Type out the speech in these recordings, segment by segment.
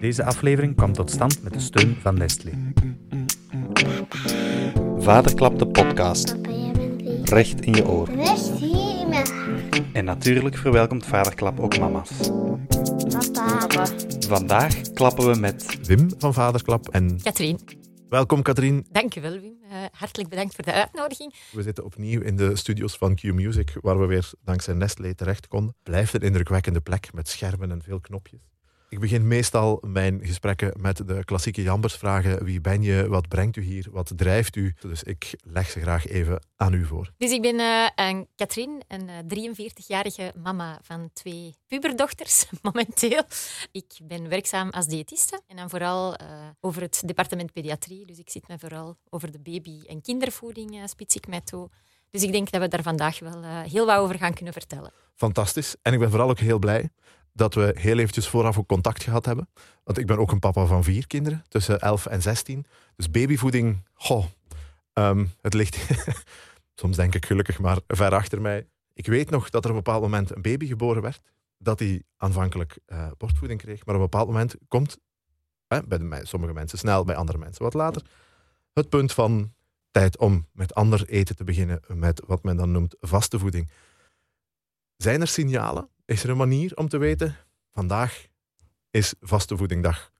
Deze aflevering kwam tot stand met de steun van Nestlé. Vaderklap de podcast. Recht in je oor. Rust hier in mijn hart, En natuurlijk verwelkomt Vaderklap ook mama's. papa. Vandaag klappen we met Wim van Vaderklap. En Katrien, welkom Katrien. dankjewel Wim. Eh, hartelijk bedankt voor de uitnodiging. We zitten opnieuw in de studios van Q Music, waar we weer dankzij Nestlé terecht konden. Blijft een indrukwekkende plek met schermen en veel knopjes. Ik begin meestal mijn gesprekken met de klassieke jambersvragen. Wie ben je? Wat brengt u hier? Wat drijft u? Dus ik leg ze graag even aan u voor. Dus ik ben eh, een Katrien, een eh, 43-jarige mama van twee puberdochters momenteel. Ik ben werkzaam als diëtiste en dan vooral eh, over het departement pediatrie. Dus ik zit me vooral over de baby- en kindervoeding, eh, spits ik mij toe. Dus ik denk dat we daar vandaag wel eh, heel wat over gaan kunnen vertellen. Fantastisch. En ik ben vooral ook heel blij dat we heel eventjes vooraf ook contact gehad hebben. Want ik ben ook een papa van vier kinderen, tussen 11 en 16. Dus babyvoeding, goh, ehm, het ligt soms denk ik gelukkig maar ver achter mij. Ik weet nog dat er op een bepaald moment een baby geboren werd, dat hij aanvankelijk eh, borstvoeding kreeg, maar op een bepaald moment komt, bij sommige mensen snel, bij andere mensen wat later, het punt van tijd om met ander eten te beginnen, met wat men dan noemt vaste voeding. Zijn er signalen? Is er een manier om te weten? Vandaag is vaste voedingdag.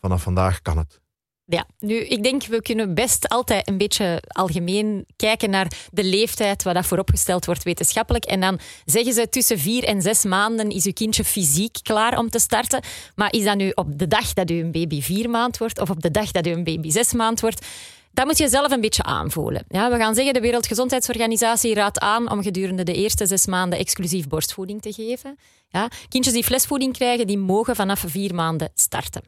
Vanaf vandaag kan het. Ja, nu, ik denk we kunnen best altijd een beetje algemeen kijken naar de leeftijd waar dat vooropgesteld wordt wetenschappelijk. En dan zeggen ze tussen vier en zes maanden is uw kindje fysiek klaar om te starten. Maar is dat nu op de dag dat u een baby vier maand wordt of op de dag dat u een baby zes maand wordt? Dat moet je zelf een beetje aanvoelen. Ja, we gaan zeggen, de Wereldgezondheidsorganisatie raadt aan om gedurende de eerste zes maanden exclusief borstvoeding te geven. Ja, kindjes die flesvoeding krijgen, die mogen vanaf vier maanden starten.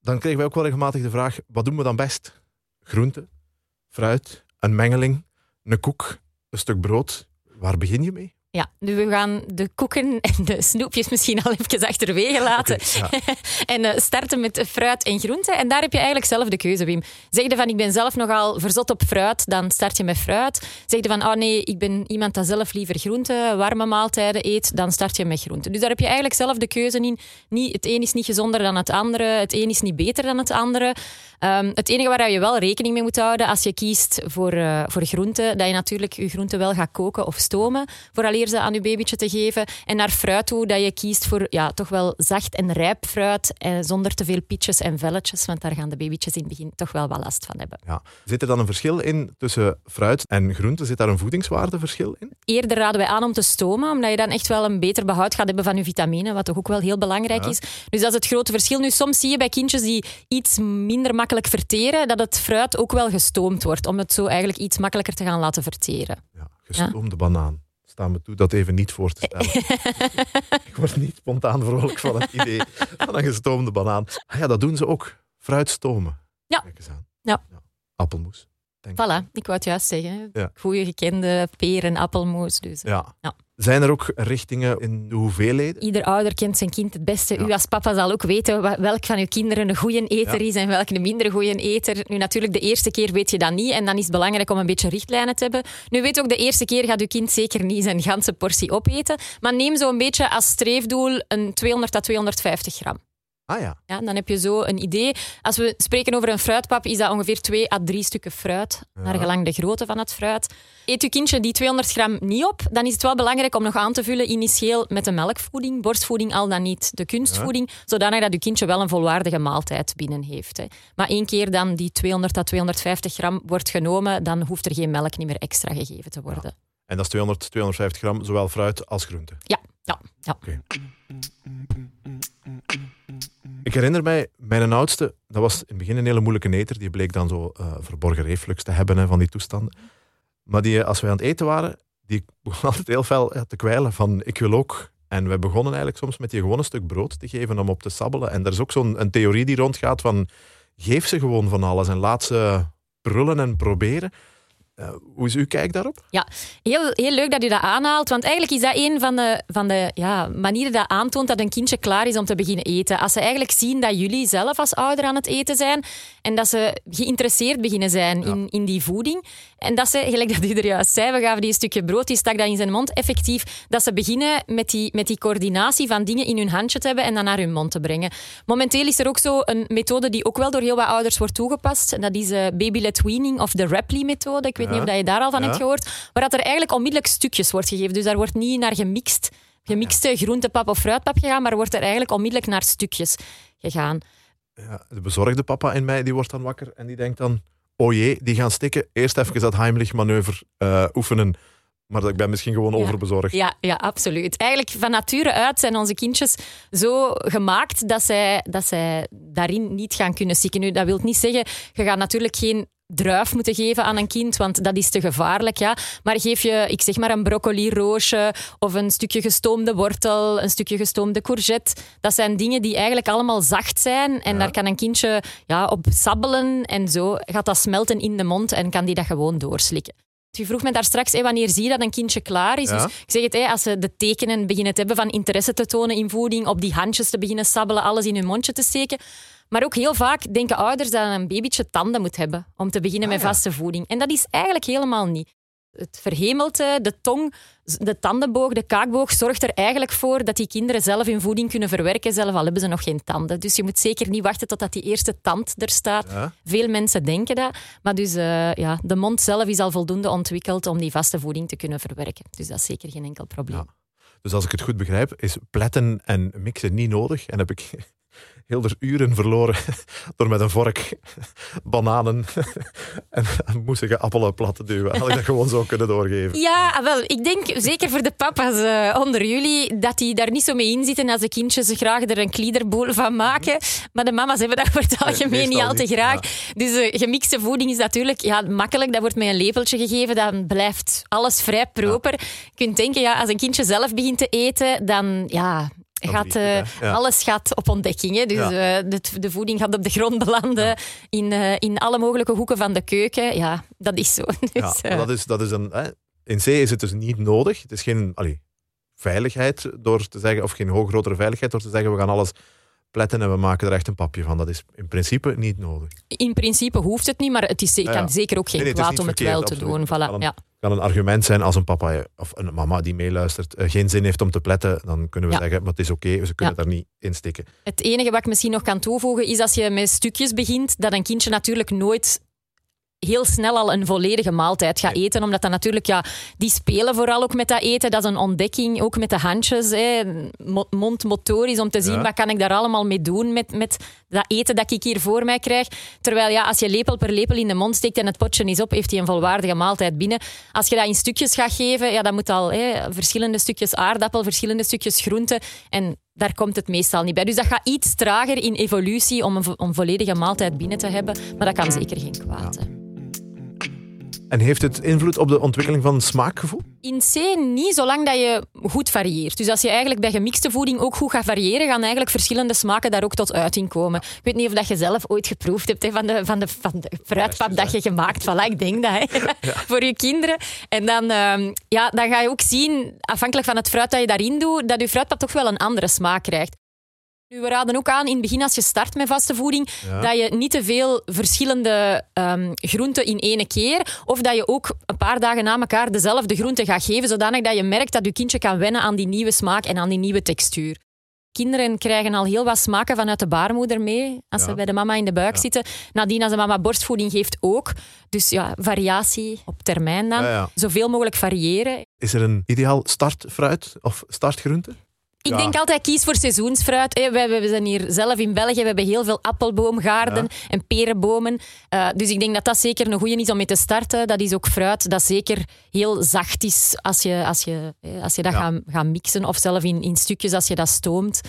Dan kregen wij ook wel regelmatig de vraag, wat doen we dan best? Groente, fruit, een mengeling, een koek, een stuk brood. Waar begin je mee? Ja, nu we gaan de koeken en de snoepjes misschien al even achterwege laten. Ja. en eh, starten met fruit en groenten. En daar heb je eigenlijk zelf de keuze, Wim. Zeg je van, ik ben zelf nogal verzot op fruit, dan start je met fruit. Zeg je van, oh nee, ik ben iemand dat zelf liever groenten, warme maaltijden eet, dan start je met groenten. Dus daar heb je eigenlijk zelf de keuze in. Niet, het een is niet gezonder dan het andere, het een is niet beter dan het andere. Ehm, het enige waar je wel rekening mee moet houden als je kiest voor, eh, voor groenten, dat je natuurlijk je groenten wel gaat koken of stomen, vooraleer ze aan je babytje te geven. En naar fruit toe, dat je kiest voor ja, toch wel zacht en rijp fruit, eh, zonder te veel pietjes en velletjes, want daar gaan de babytjes in het begin toch wel wat last van hebben. Ja. Zit er dan een verschil in tussen fruit en groente? Zit daar een voedingswaardeverschil in? Eerder raden wij aan om te stomen, omdat je dan echt wel een beter behoud gaat hebben van je vitamine, wat toch ook wel heel belangrijk Ja. is. Dus dat is het grote verschil. Nu, soms zie je bij kindjes die iets minder makkelijk verteren, dat het fruit ook wel gestoomd wordt, om het zo eigenlijk iets makkelijker te gaan laten verteren. Ja, gestoomde banaan. Sta me toe dat even niet voor te stellen. ik word niet spontaan vrolijk van het idee van een gestoomde banaan. Ah ja, dat doen ze ook. Fruit stomen. Ja. Kijk eens aan. Ja. Appelmoes. Voilà, ik wou het juist zeggen. Ja. Goeie gekende peer- en appelmoes. Dus. Ja. Ja. Zijn er ook richtingen in de hoeveelheden? Ieder ouder kent zijn kind het beste. Ja. U als papa zal ook weten welk van uw kinderen een goede eter Ja. is en welke een minder goede eter. Nu natuurlijk, de eerste keer weet je dat niet en dan is het belangrijk om een beetje richtlijnen te hebben. Nu weet ook, de eerste keer gaat uw kind zeker niet zijn ganse portie opeten. Maar neem zo een beetje als streefdoel een 200 à 250 gram. Ah ja. Ja, dan heb je zo een idee. Als we spreken over een fruitpap, is dat ongeveer 2 à 3 stukken fruit, naar gelang de grootte van het fruit. Eet uw kindje die 200 gram niet op, dan is het wel belangrijk om nog aan te vullen initieel met de melkvoeding, borstvoeding al dan niet de kunstvoeding, zodanig dat uw kindje wel een volwaardige maaltijd binnen heeft. Hè. Maar één keer dan die 200 à 250 gram wordt genomen, dan hoeft er geen melk niet meer extra gegeven te worden. En dat is 200, 250 gram, zowel fruit als groente. Ja, ja, ja. Ik herinner mij, mijn oudste, dat was in het begin een hele moeilijke neter. Die bleek dan zo eh, verborgen reflux te hebben van die toestanden. Maar die, eh, als wij aan het eten waren, die begon altijd heel fel te kwijlen van ik wil ook. En we begonnen eigenlijk soms met die gewoon een stuk brood te geven om op te sabbelen. En er is ook zo'n theorie die rondgaat van geef ze gewoon van alles en laat ze prullen en proberen. Eh, hoe is uw kijk daarop? Ja, heel, heel leuk dat u dat aanhaalt. Want eigenlijk is dat een van de, van de ja, manieren dat aantoont dat een kindje klaar is om te beginnen eten. Als ze eigenlijk zien dat jullie zelf als ouder aan het eten zijn en dat ze geïnteresseerd beginnen zijn in, in die voeding. En dat ze, gelijk dat u er juist zei, we gaven die een stukje brood, die stak dat in zijn mond. Effectief, dat ze beginnen met die, met die coördinatie van dingen in hun handje te hebben en dan naar hun mond te brengen. Momenteel is er ook zo een methode die ook wel door heel wat ouders wordt toegepast. En dat is uh, baby-led weaning of de Rapley-methode. Ik weet niet of dat je daar al van Ja. hebt gehoord. Waar dat er eigenlijk onmiddellijk stukjes wordt gegeven. Dus daar wordt niet naar gemixt, gemixte groentepap of fruitpap gegaan, maar wordt er eigenlijk onmiddellijk naar stukjes gegaan. Ja, de bezorgde papa in mij die wordt dan wakker en die denkt dan: oh jee, die gaan stikken. Eerst even dat Heimlich-manoeuvre eh, oefenen. Maar ik ben misschien gewoon Ja. overbezorgd. Ja, ja, absoluut. Eigenlijk van nature uit zijn onze kindjes zo gemaakt dat zij, dat zij daarin niet gaan kunnen stikken. Nu, dat wil niet zeggen, je gaat natuurlijk geen druif moeten geven aan een kind, want dat is te gevaarlijk. Ja. Maar geef je, ik zeg maar, een broccoli-roosje of een stukje gestoomde wortel, een stukje gestoomde courgette. Dat zijn dingen die eigenlijk allemaal zacht zijn en daar kan een kindje ja, op sabbelen en zo gaat dat smelten in de mond en kan die dat gewoon doorslikken. U vroeg me daar straks, hé, wanneer zie je dat een kindje klaar is? Ja. Dus ik zeg het, hé, als ze de tekenen beginnen te hebben van interesse te tonen in voeding, op die handjes te beginnen sabbelen, alles in hun mondje te steken. Maar ook heel vaak denken ouders dat een babytje tanden moet hebben om te beginnen Ah, met ja. vaste voeding. En dat is eigenlijk helemaal niet. Het verhemelte, de tong, de tandenboog, de kaakboog zorgt er eigenlijk voor dat die kinderen zelf hun voeding kunnen verwerken, zelf al hebben ze nog geen tanden. Dus je moet zeker niet wachten totdat die eerste tand er staat. Ja. Veel mensen denken dat, maar dus, eh, ja, de mond zelf is al voldoende ontwikkeld om die vaste voeding te kunnen verwerken. Dus dat is zeker geen enkel probleem. Ja. Dus als ik het goed begrijp, is pletten en mixen niet nodig. En heb ik heel er uren verloren door met een vork bananen en moesige appelen plat te duwen. Had ik dat gewoon zo kunnen doorgeven. Ja, wel, ik denk zeker voor de papa's eh, onder jullie dat die daar niet zo mee in zitten als de kindjes graag er een kliederboel van maken. Maar de mama's hebben dat voor het algemeen niet al te graag. Dus eh, gemixte voeding is natuurlijk ja, makkelijk. Dat wordt met een lepeltje gegeven. Dan blijft alles vrij proper. Je kunt denken, ja, als een kindje zelf begint te eten, dan ja, Dan gaat, eh. Ja. alles gaat op ontdekking. Hè? Dus Ja. eh, de, de voeding gaat op de grond belanden in, eh, in alle mogelijke hoeken van de keuken. Ja, dat is zo. Dus, dat is, dat is een, hè, in C is het dus niet nodig. Het is geen allee, veiligheid door te zeggen, of geen hoog grotere veiligheid door te zeggen, we gaan alles pletten en we maken er echt een papje van. Dat is in principe niet nodig. In principe hoeft het niet, maar het is, kan zeker ook geen Nee, kwaad om het wel te doen. Voilà, ja. Kan een argument zijn als een papa of een mama die meeluistert eh, geen zin heeft om te pletten, dan kunnen we Ja. zeggen, maar het is oké, ze kunnen Ja. daar niet in stikken. Het enige wat ik misschien nog kan toevoegen is als je met stukjes begint, dat een kindje natuurlijk nooit heel snel al een volledige maaltijd gaat eten. Omdat dat natuurlijk, ja, die spelen vooral ook met dat eten. Dat is een ontdekking, ook met de handjes. Hè. Mo- Mondmotorisch, om te zien Ja. wat kan ik daar allemaal mee doen met, met dat eten dat ik hier voor mij krijg. Terwijl ja, als je lepel per lepel in de mond steekt en het potje is op, heeft hij een volwaardige maaltijd binnen. Als je dat in stukjes gaat geven, ja, dan moet al hè, verschillende stukjes aardappel, verschillende stukjes groente. En daar komt het meestal niet bij. Dus dat gaat iets trager in evolutie om een, vo- een volledige maaltijd binnen te hebben. Maar dat kan zeker geen kwaad. En heeft het invloed op de ontwikkeling van smaakgevoel? In C niet, zolang dat je goed varieert. Dus als je eigenlijk bij gemixte voeding ook goed gaat variëren, gaan eigenlijk verschillende smaken daar ook tot uiting komen. Ik weet niet of dat je zelf ooit geproefd hebt hè, van, de, van, de, van de fruitpap dat je gemaakt. Voilà, ik denk dat, hè, voor je kinderen. En dan, ehm, ja, dan ga je ook zien, afhankelijk van het fruit dat je daarin doet, dat je fruitpap toch wel een andere smaak krijgt. Nu, we raden ook aan in het begin, als je start met vaste voeding, Ja. dat je niet te veel verschillende ehm, groenten in ene keer, of dat je ook een paar dagen na elkaar dezelfde groente gaat geven, zodanig dat je merkt dat je kindje kan wennen aan die nieuwe smaak en aan die nieuwe textuur. Kinderen krijgen al heel wat smaken vanuit de baarmoeder mee, als Ja. ze bij de mama in de buik Ja. zitten. Nadien, als de mama borstvoeding geeft, ook. Dus ja, variatie op termijn dan. Zoveel mogelijk variëren. Is er een ideaal startfruit of startgroente? Ik Ja. denk altijd kies voor seizoensfruit. wij zijn hier zelf in België. We hebben heel veel appelboomgaarden en perenbomen. Eh, dus ik denk dat dat zeker een goede is om mee te starten. Dat is ook fruit dat zeker heel zacht is als je, als je, als je dat Ja. gaat, gaat mixen. Of zelf in, in stukjes als je dat stoomt.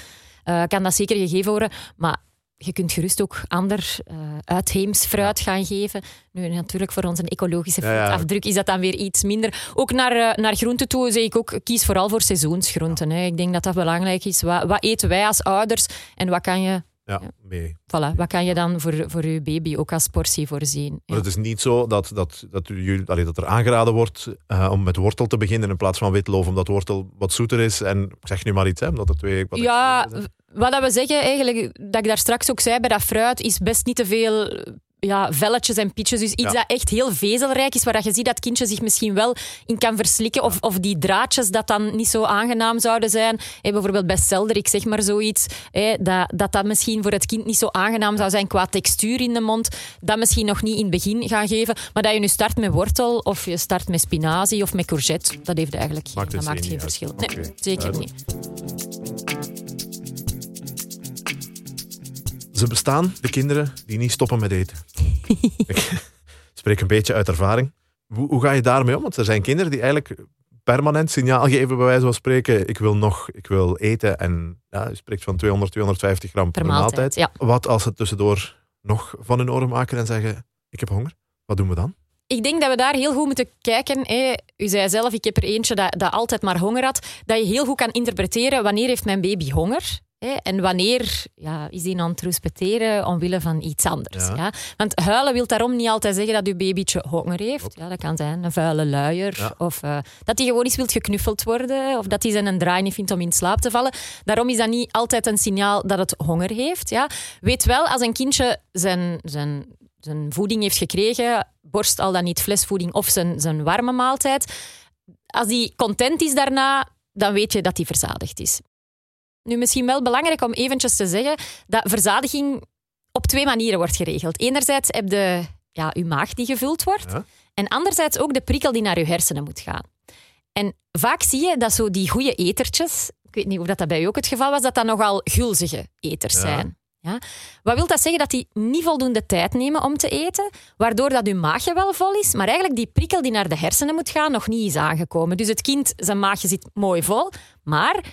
eh, kan dat zeker gegeven worden. Maar je kunt gerust ook ander eh uitheems fruit gaan geven. Nu, natuurlijk, voor onze ecologische voetafdruk is dat dan weer iets minder. Ook naar, eh, naar groenten toe zeg ik ook, kies vooral voor seizoensgroenten. Hè. Ik denk dat dat belangrijk is. Wat, wat eten wij als ouders en wat kan je ja, mee. Voilà, wat kan je dan voor, voor je baby ook als portie voorzien? Maar Ja. het is niet zo dat, dat, dat, u, allee, dat er aangeraden wordt eh, om met wortel te beginnen in plaats van witloof, omdat wortel wat zoeter is. En ik zeg nu maar iets, hè, omdat het twee wat Ja. Wat dat we zeggen, eigenlijk, dat ik daar straks ook zei bij dat fruit, is best niet te veel ja, velletjes en pitjes. Dus iets Ja. dat echt heel vezelrijk is, waar dat je ziet dat het kindje zich misschien wel in kan verslikken. Of, of die draadjes dat dan niet zo aangenaam zouden zijn. Hé, bijvoorbeeld bij selder, ik zeg maar zoiets. Hé, dat, dat dat misschien voor het kind niet zo aangenaam zou zijn qua textuur in de mond. Dat misschien nog niet in het begin gaan geven. Maar dat je nu start met wortel of je start met spinazie of met courgette, dat heeft eigenlijk geen, Maakt dat het maakt geen uit. verschil. Nee, zeker duidelijk. niet. Ze bestaan, de kinderen die niet stoppen met eten. ik spreek een beetje uit ervaring. Hoe, hoe ga je daarmee om? Want er zijn kinderen die eigenlijk permanent signaal geven, bij wijze van spreken. Ik wil nog, ik wil eten. En ja, je spreekt van 200, 250 gram per, Per maaltijd, ja. Wat als ze tussendoor nog van hun oren maken en zeggen: Ik heb honger? Wat doen we dan? Ik denk dat we daar heel goed moeten kijken. U zei zelf, ik heb er eentje dat, dat altijd maar honger had. Dat je heel goed kan interpreteren wanneer heeft mijn baby honger. En wanneer ja, is die aan het respecteren omwille van iets anders. Ja. Ja. Want huilen wil daarom niet altijd zeggen dat uw babytje honger heeft. Ja, dat kan zijn een vuile luier. Ja. Of eh, dat hij gewoon eens wilt geknuffeld worden. Of dat hij zijn een draai niet vindt om in slaap te vallen. Daarom is dat niet altijd een signaal dat het honger heeft. Ja. Weet wel, als een kindje zijn, zijn, zijn voeding heeft gekregen, borst al dan niet flesvoeding of zijn, zijn warme maaltijd, als die content is daarna, dan weet je dat hij verzadigd is. Nu, misschien wel belangrijk om eventjes te zeggen dat verzadiging op twee manieren wordt geregeld. Enerzijds heb je ja, je maag die gevuld wordt. Ja. En anderzijds ook de prikkel die naar je hersenen moet gaan. En vaak zie je dat zo die goede etertjes, ik weet niet of dat, dat bij u ook het geval was, dat dat nogal gulzige eters Ja. zijn. Ja? Wat wil dat zeggen? Dat die niet voldoende tijd nemen om te eten, waardoor dat uw maagje wel vol is, maar eigenlijk die prikkel die naar de hersenen moet gaan nog niet is aangekomen. Dus het kind, zijn maagje zit mooi vol, maar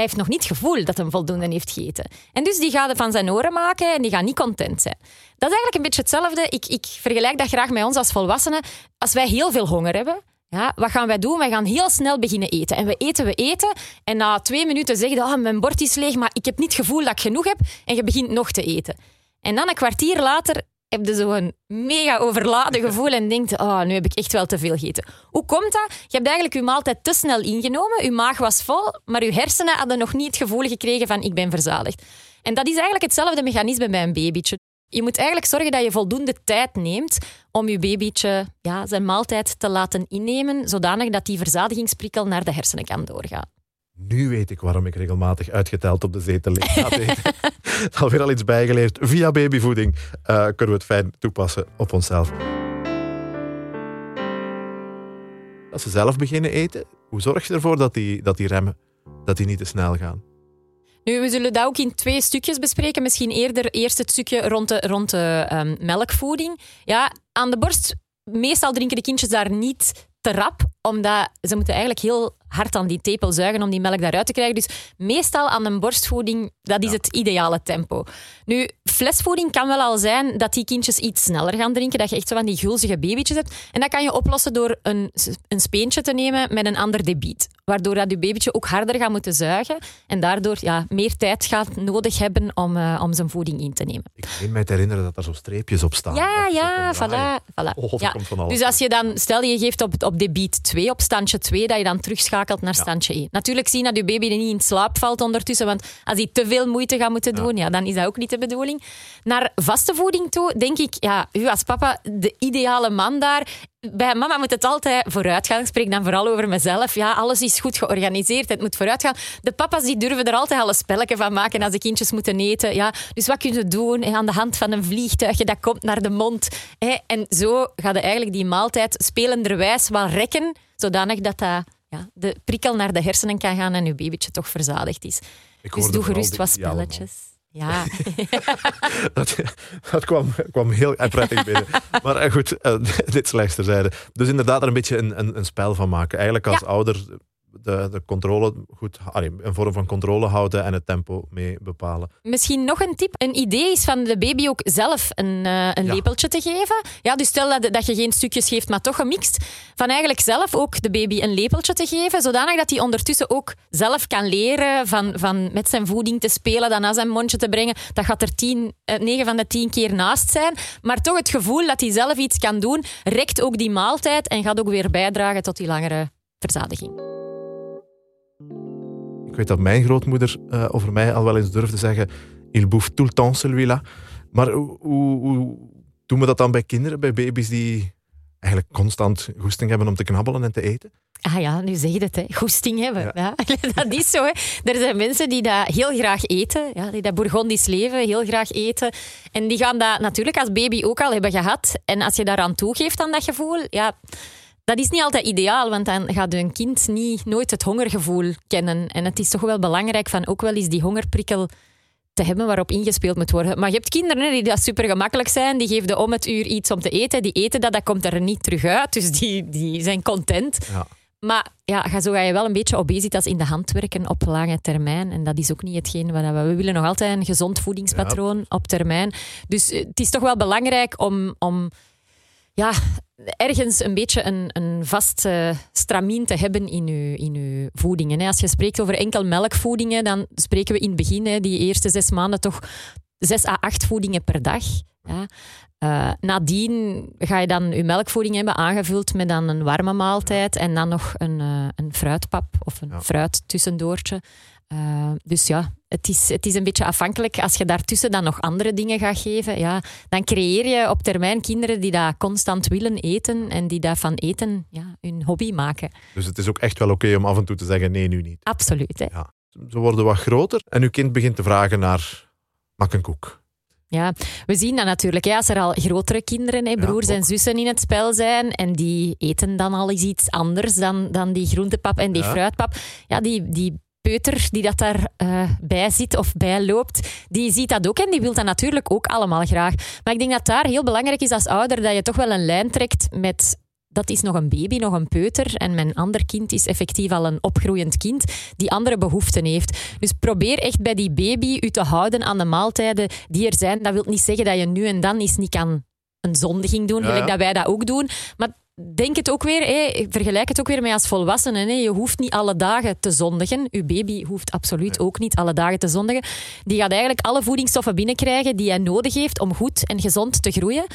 hij heeft nog niet het gevoel dat hij voldoende heeft gegeten. En dus die gaat het van zijn oren maken en die gaat niet content zijn. Dat is eigenlijk een beetje hetzelfde. Ik, ik vergelijk dat graag met ons als volwassenen. Als wij heel veel honger hebben, ja, wat gaan wij doen? Wij gaan heel snel beginnen eten. En we eten, we eten. En na twee minuten zeggen we, oh, mijn bord is leeg, maar ik heb niet het gevoel dat ik genoeg heb. En je begint nog te eten. En dan een kwartier later heb je zo'n mega overladen gevoel en denkt, oh, nu heb ik echt wel te veel gegeten. Hoe komt dat? Je hebt eigenlijk je maaltijd te snel ingenomen, je maag was vol, maar je hersenen hadden nog niet het gevoel gekregen van ik ben verzadigd. En dat is eigenlijk hetzelfde mechanisme bij een babytje. Je moet eigenlijk zorgen dat je voldoende tijd neemt om je babytje ja, zijn maaltijd te laten innemen, zodanig dat die verzadigingsprikkel naar de hersenen kan doorgaan. Nu weet ik waarom ik regelmatig uitgeteld op de zetel lig. eten. Alweer al iets bijgeleerd. Via babyvoeding eh, kunnen we het fijn toepassen op onszelf. Als ze zelf beginnen eten, hoe zorg je ervoor dat die, dat die remmen dat die niet te snel gaan? Nu, we zullen dat ook in twee stukjes bespreken. Misschien eerder eerst het stukje rond de, rond de ehm, melkvoeding. Ja, aan de borst, meestal drinken de kindjes daar niet te rap, omdat ze moeten eigenlijk heel hard aan die tepel zuigen om die melk daaruit te krijgen. Dus meestal aan een borstvoeding, dat is het ideale tempo. Nu, flesvoeding kan wel al zijn dat die kindjes iets sneller gaan drinken, dat je echt zo van die gulzige babytjes hebt. En dat kan je oplossen door een, een speentje te nemen met een ander debiet. Waardoor dat je babytje ook harder gaat moeten zuigen en daardoor ja, meer tijd gaat nodig hebben om, eh, om zijn voeding in te nemen. Ik meen mij te herinneren dat er zo streepjes op staan. Ja, ja, voilà. voilà. Oh, ja. Dus als je dan, stel je geeft op, op debiet 2, op standje 2, dat je dan terugschakelt naar standje 1. Natuurlijk zien dat je baby er niet in slaap valt ondertussen, want als hij te veel moeite gaat moeten doen, ja. dan is dat ook niet de bedoeling. Naar vaste voeding toe, denk ik, ja, u als papa, de ideale man daar. Bij mama moet het altijd vooruit gaan. Ik spreek dan vooral over mezelf. Ja, alles is goed georganiseerd, het moet vooruit gaan. De papa's die durven er altijd al een spelletje van maken als de kindjes moeten eten. Ja, dus wat kun je doen aan de hand van een vliegtuigje dat komt naar de mond? En zo gaat eigenlijk die maaltijd spelenderwijs wel rekken, zodanig dat dat, ja, de prikkel naar de hersenen kan gaan en je babytje toch verzadigd is. Ik Dus doe gerust wat spelletjes. Ja, Dat, dat kwam, kwam heel prettig binnen. Maar eh, goed, eh, dit slechts terzijde. Dus inderdaad er een beetje een, een, een spel van maken. Eigenlijk als Ja. ouder de, de controle goed, een vorm van controle houden en het tempo mee bepalen. Misschien nog een tip. Een idee is van de baby ook zelf een, eh, een Ja. lepeltje te geven. Ja, dus stel dat, dat je geen stukjes geeft, maar toch gemixt. Van eigenlijk zelf ook de baby een lepeltje te geven, zodanig dat hij ondertussen ook zelf kan leren van, van met zijn voeding te spelen, dan naar zijn mondje te brengen. Dat gaat er tien, eh, negen van de tien keer naast zijn. Maar toch het gevoel dat hij zelf iets kan doen, rekt ook die maaltijd en gaat ook weer bijdragen tot die langere verzadiging. Weet dat mijn grootmoeder eh, over mij al wel eens durfde zeggen: Il bouffe tout le temps celui-là. Maar hoe, hoe, hoe doen we dat dan bij kinderen, bij baby's die eigenlijk constant goesting hebben om te knabbelen en te eten? Ah ja, nu zeg je het, hè. goesting hebben. Ja. Dat is zo. Hè. Er zijn mensen die dat heel graag eten, ja, die dat Bourgondisch leven heel graag eten. En die gaan dat natuurlijk als baby ook al hebben gehad. En als je daaraan toegeeft aan dat gevoel, ja, dat is niet altijd ideaal, want dan gaat een kind niet, nooit het hongergevoel kennen. En het is toch wel belangrijk van ook wel eens die hongerprikkel te hebben waarop ingespeeld moet worden. Maar je hebt kinderen die dat super gemakkelijk zijn, die geven om het uur iets om te eten, die eten dat, dat komt er niet terug uit, dus die, die zijn content. Ja. Maar ja, zo ga je wel een beetje obesitas in de hand werken op lange termijn. En dat is ook niet hetgeen wat we... We willen nog altijd een gezond voedingspatroon op termijn. Dus het is toch wel belangrijk om... om ja, ergens een beetje een, een vast eh, stramien te hebben in je, in uw voedingen. hè. Als je spreekt over enkel melkvoedingen, dan spreken we in het begin, hè, die eerste zes maanden, toch zes à acht voedingen per dag. Ja. Eh, nadien ga je dan je melkvoeding hebben aangevuld met dan een warme maaltijd en dan nog een, eh, een fruitpap of een Ja. fruit tussendoortje. Dus ja, het is, het is een beetje afhankelijk. Als je daartussen dan nog andere dingen gaat geven, ja, dan creëer je op termijn kinderen die dat constant willen eten en die dat van eten ja, hun hobby maken. Dus het is ook echt wel oké om af en toe te zeggen: nee, nu niet. Absoluut. Hè. Ze worden wat groter en uw kind begint te vragen naar mak een koek. Ja, we zien dat natuurlijk. Hè, als er al grotere kinderen, hè, broers en zussen in het spel zijn en die eten dan al eens iets anders dan, dan die groentepap en die Ja. fruitpap. Ja, die, die peuter die dat daarbij bij bij zit of bij loopt, die ziet dat ook en die wil dat natuurlijk ook allemaal graag. Maar ik denk dat daar heel belangrijk is als ouder dat je toch wel een lijn trekt met dat is nog een baby, nog een peuter. En mijn ander kind is effectief al een opgroeiend kind die andere behoeften heeft. Dus probeer echt bij die baby u te houden aan de maaltijden die er zijn. Dat wil niet zeggen dat je nu en dan eens niet kan een zondiging doen, Ja, gelijk dat wij dat ook doen. Maar denk het ook weer, vergelijk het ook weer met als volwassenen. Je hoeft niet alle dagen te zondigen. Uw baby hoeft absoluut ook niet alle dagen te zondigen. Die gaat eigenlijk alle voedingsstoffen binnenkrijgen die hij nodig heeft om goed en gezond te groeien.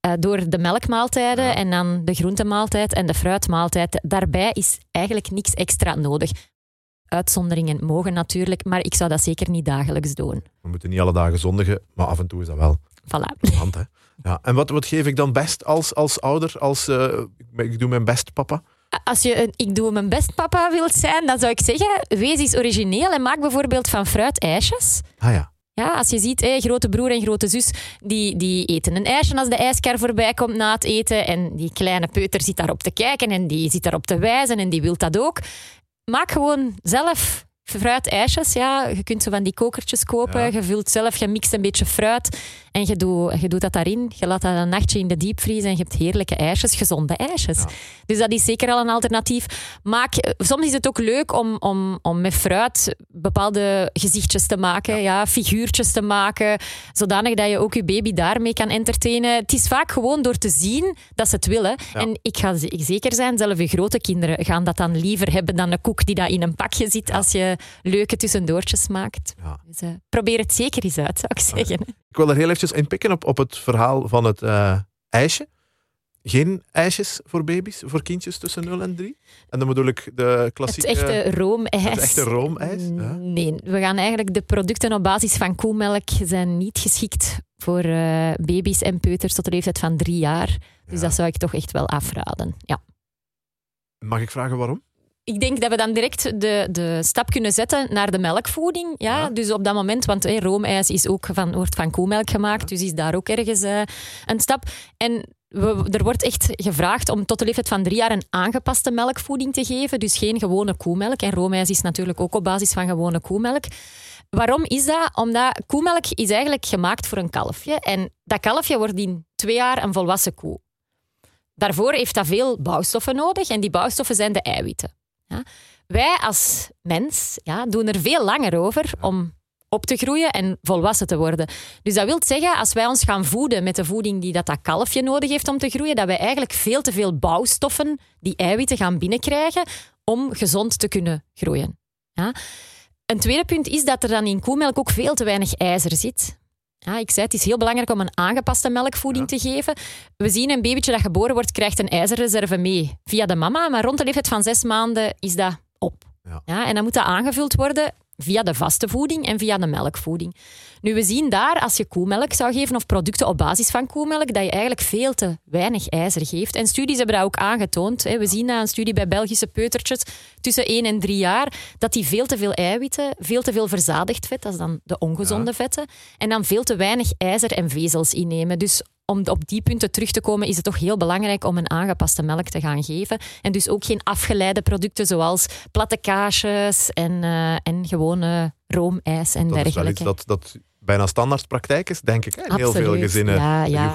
Eh, door de melkmaaltijden Ja. en dan de groentemaaltijd en de fruitmaaltijd. Daarbij is eigenlijk niks extra nodig. Uitzonderingen mogen natuurlijk, maar ik zou dat zeker niet dagelijks doen. We moeten niet alle dagen zondigen, maar af en toe is dat wel Voilà. hand. Hè? Ja. En wat, wat geef ik dan best als, als ouder? Als, eh, ik- doe mijn best, papa. Als je een ik doe mijn best papa wilt zijn, dan zou ik zeggen, wees eens origineel en maak bijvoorbeeld van fruit ijsjes. Ah ja. Ja, als je ziet, hé, grote broer en grote zus, die, die eten een ijsje als de ijskar voorbij komt na het eten. En die kleine peuter zit daarop te kijken en die zit daarop te wijzen en die wil dat ook. Maak gewoon zelf fruitijsjes. Ja. Je kunt zo van die kokertjes kopen. Ja. Je vult zelf, je mixt een beetje fruit en je doet, je doet dat daarin. Je laat dat een nachtje in de diepvries en je hebt heerlijke ijsjes, gezonde ijsjes. Ja. Dus dat is zeker al een alternatief. Maak, soms is het ook leuk om, om, om met fruit bepaalde gezichtjes te maken, ja. figuurtjes te maken, zodanig dat je ook je baby daarmee kan entertainen. Het is vaak gewoon door te zien dat ze het willen. Ja. En ik ga ze- zeker zijn, zelf je grote kinderen gaan dat dan liever hebben dan een koek die dat in een pakje zit als je leuke tussendoortjes maakt. Dus, eh, probeer het zeker eens uit, zou ik zeggen. Ik wil er heel eventjes in pikken op, op het verhaal van het eh, ijsje. Geen ijsjes voor baby's, voor kindjes tussen 0 en 3. En dan bedoel ik de Het klassieke... echte roomijs. het echte roomijs, ja. Nee, we gaan eigenlijk de producten op basis van koemelk zijn niet geschikt voor eh, baby's en peuters tot de leeftijd van drie jaar. Dus Ja. dat zou ik toch echt wel afraden. Ja. Mag ik vragen waarom? Ik denk dat we dan direct de, de stap kunnen zetten naar de melkvoeding. Ja? Ja. Dus op dat moment, want hey, roomijs is ook van, wordt van koemelk gemaakt, dus is daar ook ergens eh, een stap. En we, er wordt echt gevraagd om tot de leeftijd van drie jaar een aangepaste melkvoeding te geven. Dus geen gewone koemelk. En roomijs is natuurlijk ook op basis van gewone koemelk. Waarom is dat? Omdat koemelk is eigenlijk gemaakt voor een kalfje. En dat kalfje wordt in twee jaar een volwassen koe. Daarvoor heeft dat veel bouwstoffen nodig. En die bouwstoffen zijn de eiwitten. Ja? wij als mens ja, doen er veel langer over om op te groeien en volwassen te worden. Dus dat wil zeggen, als wij ons gaan voeden met de voeding die dat, dat kalfje nodig heeft om te groeien, dat wij eigenlijk veel te veel bouwstoffen, die eiwitten, gaan binnenkrijgen om gezond te kunnen groeien. Ja? Een tweede punt is dat er dan in koemelk ook veel te weinig ijzer zit. Ja, ik zei, het is heel belangrijk om een aangepaste melkvoeding te geven. We zien een babytje dat geboren wordt, krijgt een ijzerreserve mee via de mama, maar rond de leeftijd van zes maanden is dat op. Ja. Ja, en dan moet dat aangevuld worden via de vaste voeding en via de melkvoeding. Nu, we zien daar, als je koemelk zou geven of producten op basis van koemelk, dat je eigenlijk veel te weinig ijzer geeft. En studies hebben dat ook aangetoond. hè. We zien na een studie bij Belgische peutertjes tussen 1 en 3 jaar, dat die veel te veel eiwitten, veel te veel verzadigd vet, dat is dan de ongezonde vetten, en dan veel te weinig ijzer en vezels innemen. Dus om op die punten terug te komen, is het toch heel belangrijk om een aangepaste melk te gaan geven. En dus ook geen afgeleide producten zoals platte kaasjes en, eh, en gewone roomijs en Dat is wel iets dergelijke. dat, dat bijna standaard praktijk is, denk ik. In heel veel gezinnen. Ja, ja. En,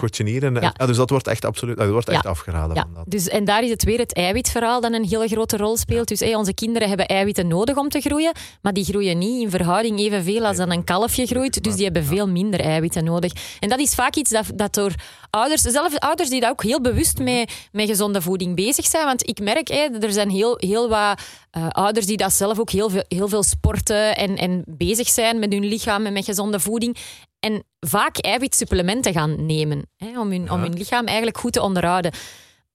Ja. ja, dus dat wordt echt absoluut dat wordt echt afgeraden. Ja, Van dat. dus, en daar is het weer het eiwitverhaal dat een hele grote rol speelt. Dus hé, onze kinderen hebben eiwitten nodig om te groeien, maar die groeien niet in verhouding evenveel als dan een kalfje groeit. Dus die hebben veel minder eiwitten nodig. En dat is vaak iets dat, dat door ouders, zelfs ouders die daar ook heel bewust Mhm. mee, met gezonde voeding bezig zijn. Want ik merk, hé, er zijn heel, heel wat eh, ouders die dat zelf ook heel veel, heel veel sporten en, en bezig zijn met hun lichaam en met gezonde voeding. En vaak eiwitsupplementen gaan nemen hè, om, hun, om hun lichaam eigenlijk goed te onderhouden.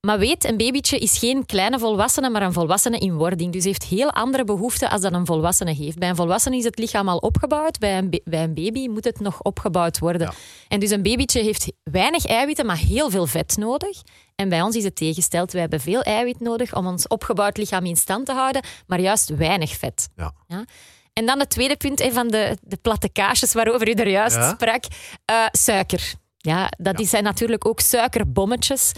Maar weet, een babytje is geen kleine volwassene, maar een volwassene in wording. Dus heeft heel andere behoeften als dat een volwassene heeft. Bij een volwassene is het lichaam al opgebouwd. Bij een, bij een baby moet het nog opgebouwd worden. Ja. En dus een babytje heeft weinig eiwitten, maar heel veel vet nodig. En bij ons is het tegengesteld. Wij hebben veel eiwit nodig om ons opgebouwd lichaam in stand te houden, maar juist weinig vet. Ja. En dan het tweede punt hè, van de, de platte kaasjes waarover u er juist Ja. sprak. eh, suiker. Ja, dat Ja. zijn natuurlijk ook suikerbommetjes.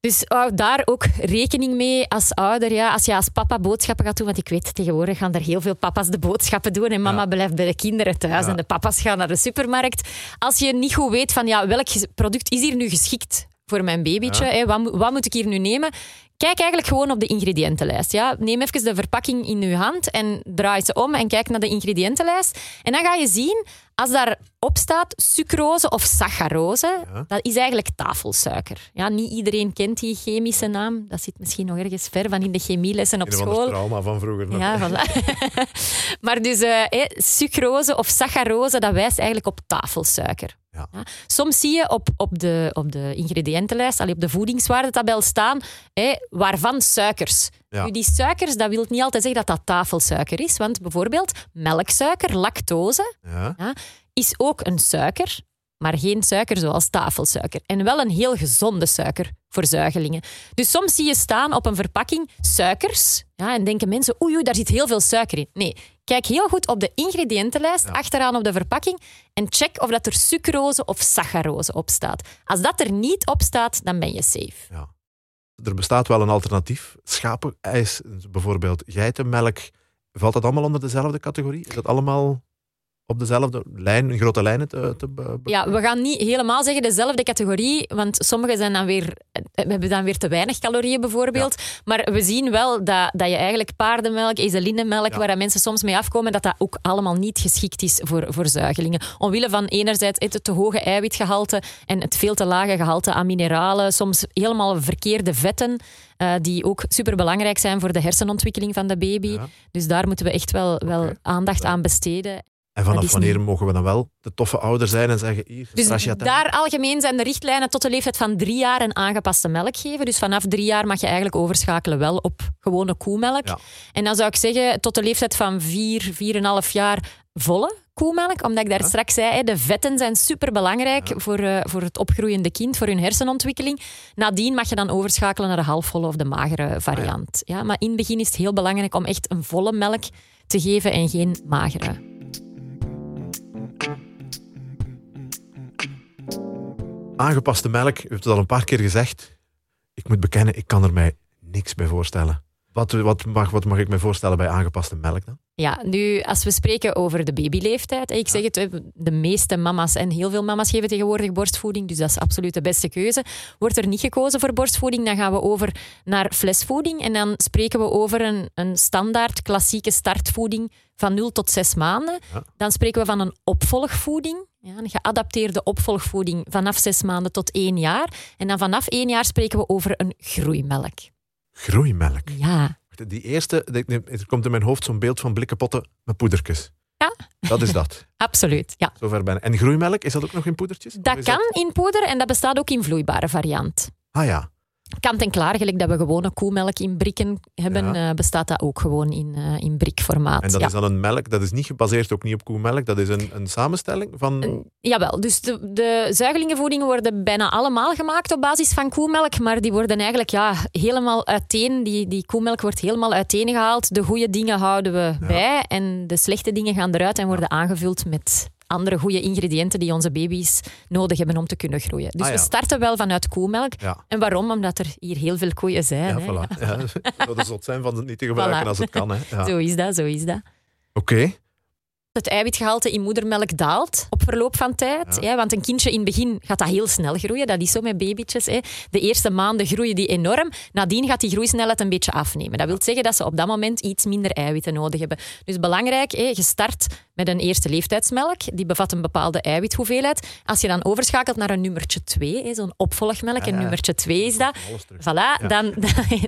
Dus hou daar ook rekening mee als ouder. Ja, als je als papa boodschappen gaat doen, want ik weet tegenwoordig gaan er heel veel papa's de boodschappen doen en mama Ja. blijft bij de kinderen thuis en de papa's gaan naar de supermarkt. Als je niet goed weet van ja, welk product is hier nu geschikt voor mijn babytje, hè, wat, wat moet ik hier nu nemen? Kijk eigenlijk gewoon op de ingrediëntenlijst. Ja? Neem even de verpakking in je hand en draai ze om en kijk naar de ingrediëntenlijst. En dan ga je zien, als daarop staat sucrose of saccharose, Ja. dat is eigenlijk tafelsuiker. Ja, niet iedereen kent die chemische naam. Dat zit misschien nog ergens ver van in de chemielessen op Een of ander school. trauma van vroeger. nog. Ja, voilà. maar dus eh, hé, sucrose of saccharose, dat wijst eigenlijk op tafelsuiker. Ja. Soms zie je op, op, de, op de ingrediëntenlijst, allee, op de voedingswaardetabel staan, hé, waarvan suikers. Ja. Nu, die suikers, dat wil niet altijd zeggen dat dat tafelsuiker is. Want bijvoorbeeld melksuiker, lactose, is ook een suiker, maar geen suiker zoals tafelsuiker. En wel een heel gezonde suiker voor zuigelingen. Dus soms zie je staan op een verpakking suikers ja, en denken mensen, oei, oei, daar zit heel veel suiker in. Nee, kijk heel goed op de ingrediëntenlijst achteraan op de verpakking en check of dat er sucrose of saccharose op staat. Als dat er niet op staat, dan ben je safe. Er bestaat wel een alternatief. Schapenijs, bijvoorbeeld geitenmelk. Valt dat allemaal onder dezelfde categorie? Is dat allemaal op dezelfde lijn, grote lijnen te, te be- be- Ja, we gaan niet helemaal zeggen dezelfde categorie, want sommige zijn dan weer, eh, hebben dan weer te weinig calorieën bijvoorbeeld. Maar we zien wel dat, dat je eigenlijk paardenmelk, ezelinnenmelk, Ja. waar mensen soms mee afkomen, dat dat ook allemaal niet geschikt is voor, voor zuigelingen. Omwille van enerzijds het te hoge eiwitgehalte en het veel te lage gehalte aan mineralen, soms helemaal verkeerde vetten. eh, die ook superbelangrijk zijn voor de hersenontwikkeling van de baby. Ja. Dus daar moeten we echt wel, wel aandacht aan besteden. En vanaf wanneer niet- mogen we dan wel de toffe ouder zijn en zeggen, hier, Dus daar algemeen zijn de richtlijnen tot de leeftijd van drie jaar een aangepaste melk geven. Dus vanaf drie jaar mag je eigenlijk overschakelen wel op gewone koemelk. Ja. En dan zou ik zeggen, tot de leeftijd van vier, vier en half jaar volle koemelk. Omdat ik daar Ja. straks zei, de vetten zijn superbelangrijk voor, eh, voor het opgroeiende kind, voor hun hersenontwikkeling. Nadien mag je dan overschakelen naar de halfvolle of de magere variant. ja. maar in het begin is het heel belangrijk om echt een volle melk te geven en geen magere. Aangepaste melk, u hebt het al een paar keer gezegd. Ik moet bekennen, ik kan er mij niks bij voorstellen. Wat, wat, mag, wat mag ik me voorstellen bij aangepaste melk dan? Ja, nu als we spreken over de babyleeftijd, ik zeg het, de meeste mama's en heel veel mama's geven tegenwoordig borstvoeding, dus dat is absoluut de beste keuze. Wordt er niet gekozen voor borstvoeding, dan gaan we over naar flesvoeding en dan spreken we over een, een standaard klassieke startvoeding van 0 tot 6 maanden. Ja. Dan spreken we van een opvolgvoeding, ja, een geadapteerde opvolgvoeding vanaf 6 maanden tot 1 jaar. En dan vanaf 1 jaar spreken we over een groeimelk. Groeimelk. Ja, Die eerste, er komt in mijn hoofd zo'n beeld van blikken potten met poedertjes. Ja. Dat is dat. absoluut. Ja. Zover ben ik. En groeimelk, is dat ook nog in poedertjes? Dat kan in poeder en dat bestaat ook in vloeibare variant. Ah ja. Kant en klaar, gelijk dat we gewone koemelk in brikken hebben, Ja. eh, bestaat dat ook gewoon in, eh, in brikformaat. En dat ja. is dan een melk, dat is niet gebaseerd ook niet op koemelk, dat is een, een samenstelling van... Jawel, dus de, de zuigelingenvoedingen worden bijna allemaal gemaakt op basis van koemelk, maar die worden eigenlijk ja, helemaal uiteen. Die, die koemelk wordt helemaal uiteengehaald. De goede dingen houden we bij en de slechte dingen gaan eruit en worden aangevuld met andere goede ingrediënten die onze baby's nodig hebben om te kunnen groeien. Dus Ah, ja. we starten wel vanuit koemelk. Ja, En waarom? Omdat er hier heel veel koeien zijn. ja, hè. voilà. Ja, zou de zot zijn van het niet te gebruiken Voilà. als het kan. Hè. Ja. Zo is dat, zo is dat. Oké. Het eiwitgehalte in moedermelk daalt op verloop van tijd. Ja. Hè, want een kindje in het begin gaat dat heel snel groeien. Dat is zo met babytjes. Hè. De eerste maanden groeien die enorm. Nadien gaat die groeisnelheid een beetje afnemen. Dat wil zeggen dat ze op dat moment iets minder eiwitten nodig hebben. Dus belangrijk, hè, je start met een eerste leeftijdsmelk. Die bevat een bepaalde eiwithoeveelheid. Als je dan overschakelt naar een nummertje 2, zo'n opvolgmelk, Ja, een nummertje 2 is dat. Voilà, dan,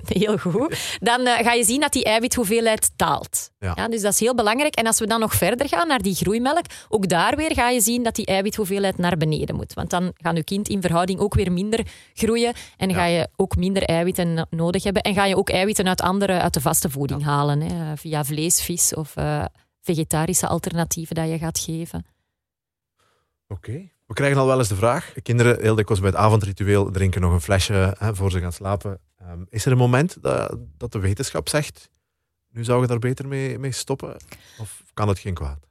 heel goed. Dan eh, ga je zien dat die eiwithoeveelheid daalt. Ja. Ja, dus dat is heel belangrijk. En als we dan nog verder gaan naar die groeimelk, ook daar weer ga je zien dat die eiwithoeveelheid naar beneden moet. Want dan gaat je kind in verhouding ook weer minder groeien en Ja. ga je ook minder eiwitten no- nodig hebben. En ga je ook eiwitten uit andere, uit de vaste voeding halen, hè, via vlees, vis of eh, vegetarische alternatieven dat je gaat geven. Oké. We krijgen al wel eens de vraag. Kinderen, heel dikwijls bij het avondritueel, drinken nog een flesje hè, voor ze gaan slapen. Ehm, is er een moment dat, dat de wetenschap zegt, nu zou je daar beter mee, mee stoppen? Of kan het geen kwaad?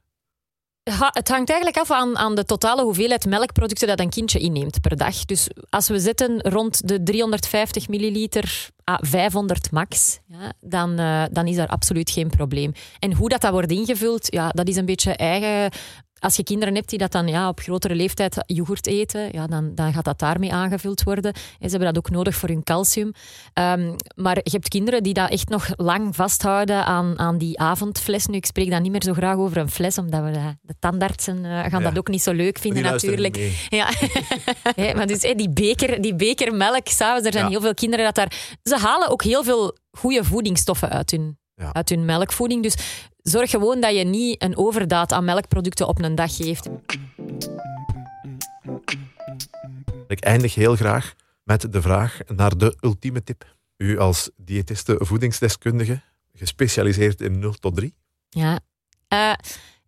Het hangt eigenlijk af aan, aan de totale hoeveelheid melkproducten dat een kindje inneemt per dag. Dus als we zitten rond de 350 milliliter à 500 max, ja, dan, eh, dan is daar absoluut geen probleem. En hoe dat, dat wordt ingevuld, ja, dat is een beetje eigen. Als je kinderen hebt die dat dan ja, op grotere leeftijd yoghurt eten, ja, dan, dan gaat dat daarmee aangevuld worden. En ze hebben dat ook nodig voor hun calcium. Ehm, maar je hebt kinderen die dat echt nog lang vasthouden aan, aan die avondfles. Nu, ik spreek dan niet meer zo graag over een fles, omdat we de, de tandartsen eh, gaan Ja. dat ook niet zo leuk vinden natuurlijk. Ja, Hè, maar dus die, beker, die beker melk, s'avonds, er zijn Ja. heel veel kinderen dat daar... Ze halen ook heel veel goede voedingsstoffen uit hun, Ja. uit hun melkvoeding. Dus zorg gewoon dat je niet een overdaad aan melkproducten op een dag geeft. Ik eindig heel graag met de vraag naar de ultieme tip. U als diëtiste voedingsdeskundige, gespecialiseerd in 0 tot 3. Ja. Eh,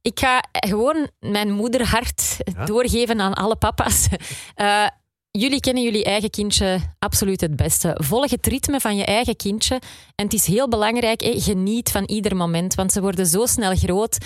ik ga gewoon mijn moederhart Ja? doorgeven aan alle papa's. Eh, jullie kennen jullie eigen kindje absoluut het beste. Volg het ritme van je eigen kindje. En het is heel belangrijk, geniet van ieder moment, want ze worden zo snel groot.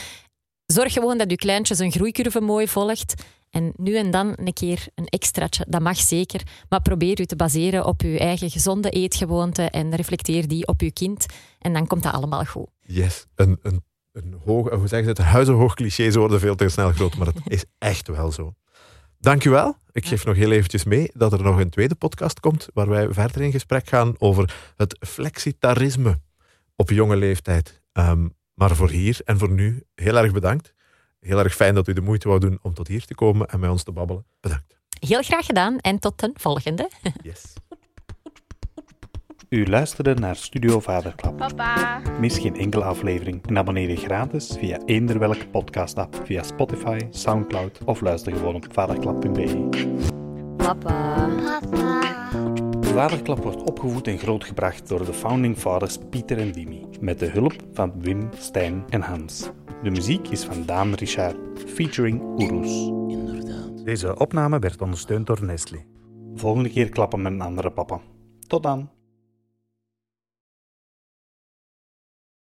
Zorg gewoon dat je kleintje zijn groeicurve mooi volgt. En nu en dan een keer een extraatje, dat mag zeker. Maar probeer u te baseren op uw eigen gezonde eetgewoonten en reflecteer die op uw kind. En dan komt dat allemaal goed. Yes, een, een, een hoog, hoe zeggen ze het, huizenhoog cliché, ze worden veel te snel groot, maar het is echt wel zo. Dankjewel. Ik geef nog heel eventjes mee dat er nog een tweede podcast komt, waar wij verder in gesprek gaan over het flexitarisme op jonge leeftijd. Ehm, maar voor hier en voor nu, heel erg bedankt. Heel erg fijn dat u de moeite wou doen om tot hier te komen en met ons te babbelen. Bedankt. Heel graag gedaan en tot een volgende. Yes. U luisterde naar Studio Vaderklap. Papa. Mis geen enkele aflevering en abonneer je gratis via eender welke podcast-app, via Spotify, Soundcloud of luister gewoon op vaderklap.be. Papa. Papa. Vaderklap wordt opgevoed en grootgebracht door de founding fathers Pieter en Dimi, met de hulp van Wim, Stijn en Hans. De muziek is van Daan Richard, featuring Oeroes. Deze opname werd ondersteund door Nestlé. Volgende keer klappen met een andere papa. Tot dan!